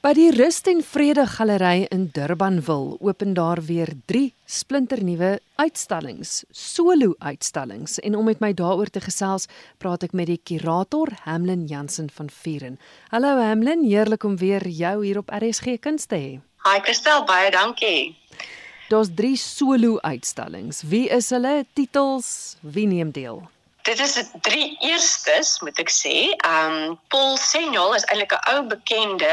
By die Rust en Vrede Galery in Durban wil open daar weer 3 splinternuwe uitstallings, solo-uitstallings en om met my daaroor te gesels, praat ek met die kurator Hamlin Jansen van Vieren. Hallo Hamlin, heerlik om weer jou hier op RSG Kuns te hê. Hi Christel, baie dankie. Daar's 3 solo-uitstallings. Wie is hulle? Titels, wie neem deel? Dit is drie eerstes, moet ek sê. Um Paul Senjol is eintlik 'n ou bekende.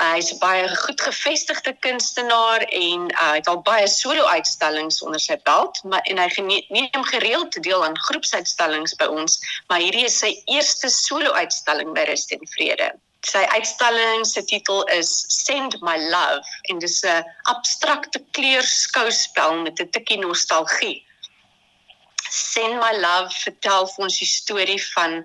Uh, Hy's 'n baie goed gevestigde kunstenaar en uh, hy het al baie solo-uitstallings onder sy belt, maar en hy neem gereeld deel aan groepsuitstallings by ons, maar hierdie is sy eerste solo-uitstalling by Rust en Vrede. Sy uitstalling se titel is Send My Love en dis 'n abstrakte kleurskouspel met 'n tikkie nostalgie. Send My Love vertel vir ons die storie van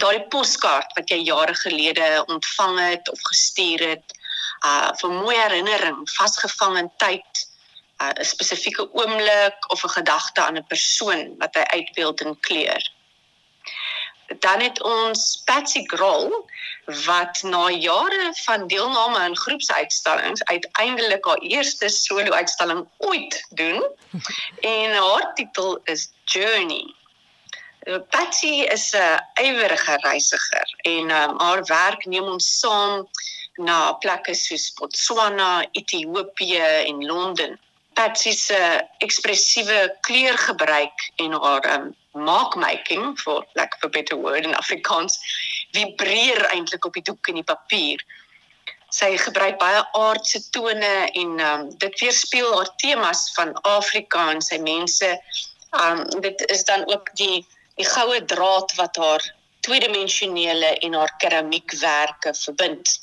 daardie poskaart wat jy jare gelede ontvang het of gestuur het. Uh vir mooi herinnering, vasgevang in tyd, uh, 'n spesifieke oomblik of 'n gedagte aan 'n persoon wat hy uitbeeld in kleur dan het ons Patsy Groll wat na jare van deelname aan groepsuitstallings uiteindelik haar eerste solo-uitstalling ooit doen en haar titel is Journey. Patsy is 'n ywerige reisiger en um, haar werk neem ons saam na plekke soos Botswana, Ethiopië en Londen. Patsy se ekspressiewe kleurgebruik en haar um, maakmaking for lack of a better word in Afrikaans vibreer eintlik op die doek en die papier. Sy gebruik baie aardse tone en um, dit weerspieël haar temas van Afrika en sy mense. Um dit is dan ook die die goue draad wat haar tweedimensionele en haar keramiekwerke verbind.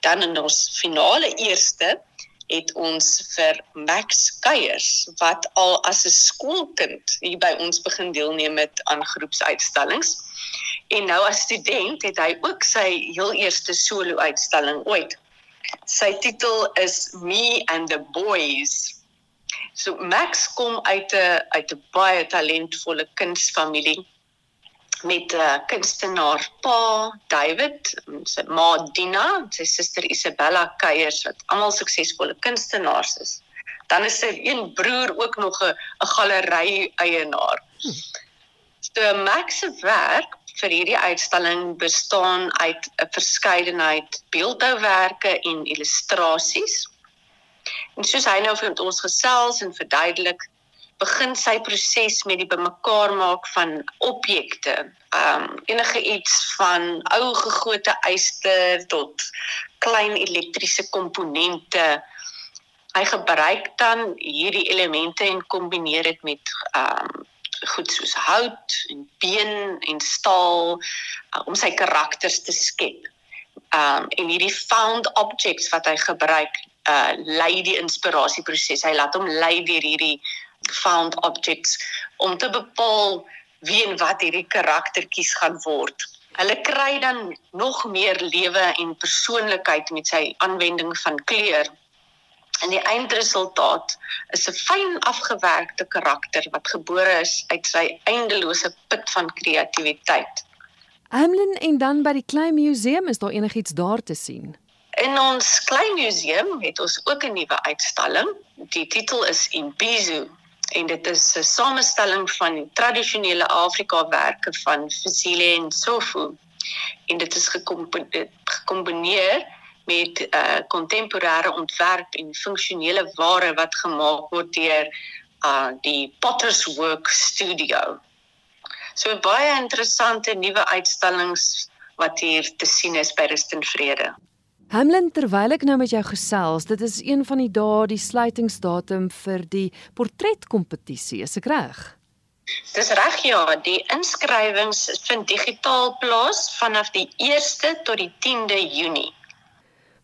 Dan in ons finale eerste het ons vir Max Keiers wat al as 'n skoolkind hier by ons begin deelneem het aan groepsuitstallings. En nou as student het hy ook sy heel eerste solo-uitstalling ooit. Sy titel is Me and the Boys. So Max kom uit 'n uit 'n baie talentvolle kunsfamilie met 'n uh, kunstenaar pa David, sy ma Dina, sy suster Isabella Keiers wat almal suksesvolle kunstenaars is. Dan is sy een broer ook nog 'n 'n galery eienaar. So Max se werk vir hierdie uitstalling bestaan uit 'n verskeidenheid beeldhouwerke en illustrasies. En soos hy nou vir ons gesels en verduidelik, begin sy proses met die bymekaar maak van objekte. Um enige iets van ou gegote yster tot klein elektriese komponente. Hy gebruik dan hierdie elemente en kombineer dit met um goed soos hout en been en staal uh, om sy karakters te skep. Um en hierdie found objects wat hy gebruik uh lei die inspirasieproses. Hy laat hom lei deur hierdie found objects om te bepaal wie en wat hierdie karaktertjies gaan word. Hulle kry dan nog meer lewe en persoonlikheid met sy aanwending van kleur. En die eindresultaat is 'n fyn afgewerkte karakter wat gebore is uit sy eindelose put van kreatiwiteit. Hamlin en dan by die klein museum is daar enigiets daar te sien. In ons klein museum het ons ook 'n nuwe uitstalling. Die titel is Imbizo en dit is 'n samestelling van tradisionele Afrika werke van Fusile en Sofu en dit is gekombineer met uh, kontemporêre ontwerp en funksionele ware wat gemaak word deur uh, die Potter's Work Studio. So baie interessante nuwe uitstallings wat hier te sien is by Rust en Vrede. Hamlin, terwyl ek nou met jou gesels, dit is een van die dae die sluitingsdatum vir die portretkompetisie, is ek reg? Dis reg ja, die inskrywings vind digitaal plaas vanaf die 1ste tot die 10de Junie.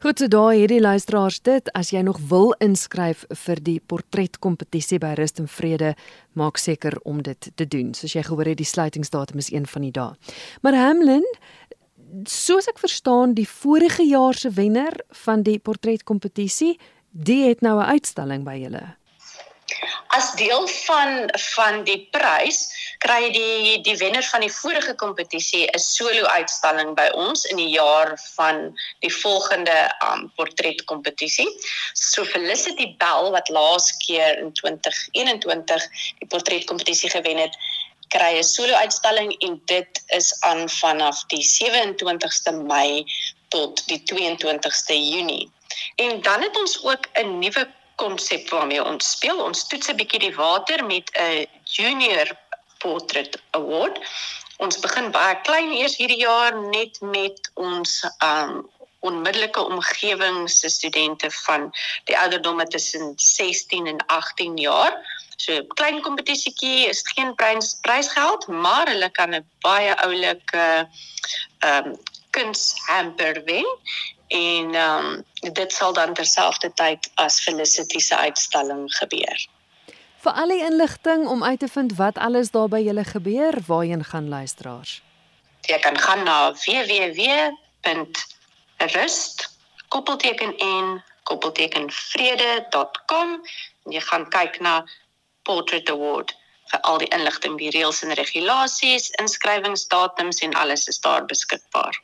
Goed so daai hierdie luisteraars dit as jy nog wil inskryf vir die portretkompetisie by Rust en Vrede maak seker om dit te doen. Soos jy gehoor het die sluitingsdatum is een van die dae. Maar Hamlin, soos ek verstaan, die vorige jaar se wenner van die portretkompetisie, die het nou 'n uitstalling by julle. as deel van van die prys kry die die wenner van die vorige kompetisie 'n solo uitstalling by ons in die jaar van die volgende um, portretkompetisie. So Felicity Bell wat laas keer in 2021 die portretkompetisie gewen het, kry 'n solo uitstalling en dit is aan vanaf die 27ste Mei tot die 22ste Junie. En dan het ons ook 'n nuwe konsep waarmee ons speel. Ons toets 'n bietjie die water met 'n Junior Portrait Award. Ons begin baie klein eers hierdie jaar net met ons um onmiddellike omgewing se studente van die ouderdomme tussen 16 en 18 jaar. So klein kompetisietjie is geen prys prysgeld, maar hulle kan 'n baie oulike um kunshamper wen en ehm um, dit sal dan terselfdertyd as Felicity se uitstalling gebeur. Vir al die inligting om uit te vind wat alles daar by julle gebeur, waarheen gaan luisteraars? Jy kan gaan na www.rust koppelteken en koppelteken vrede.com en jy gaan kyk na Portrait Award vir al die inligting, die reëls en regulasies, inskrywingsdatums en alles is daar beskikbaar.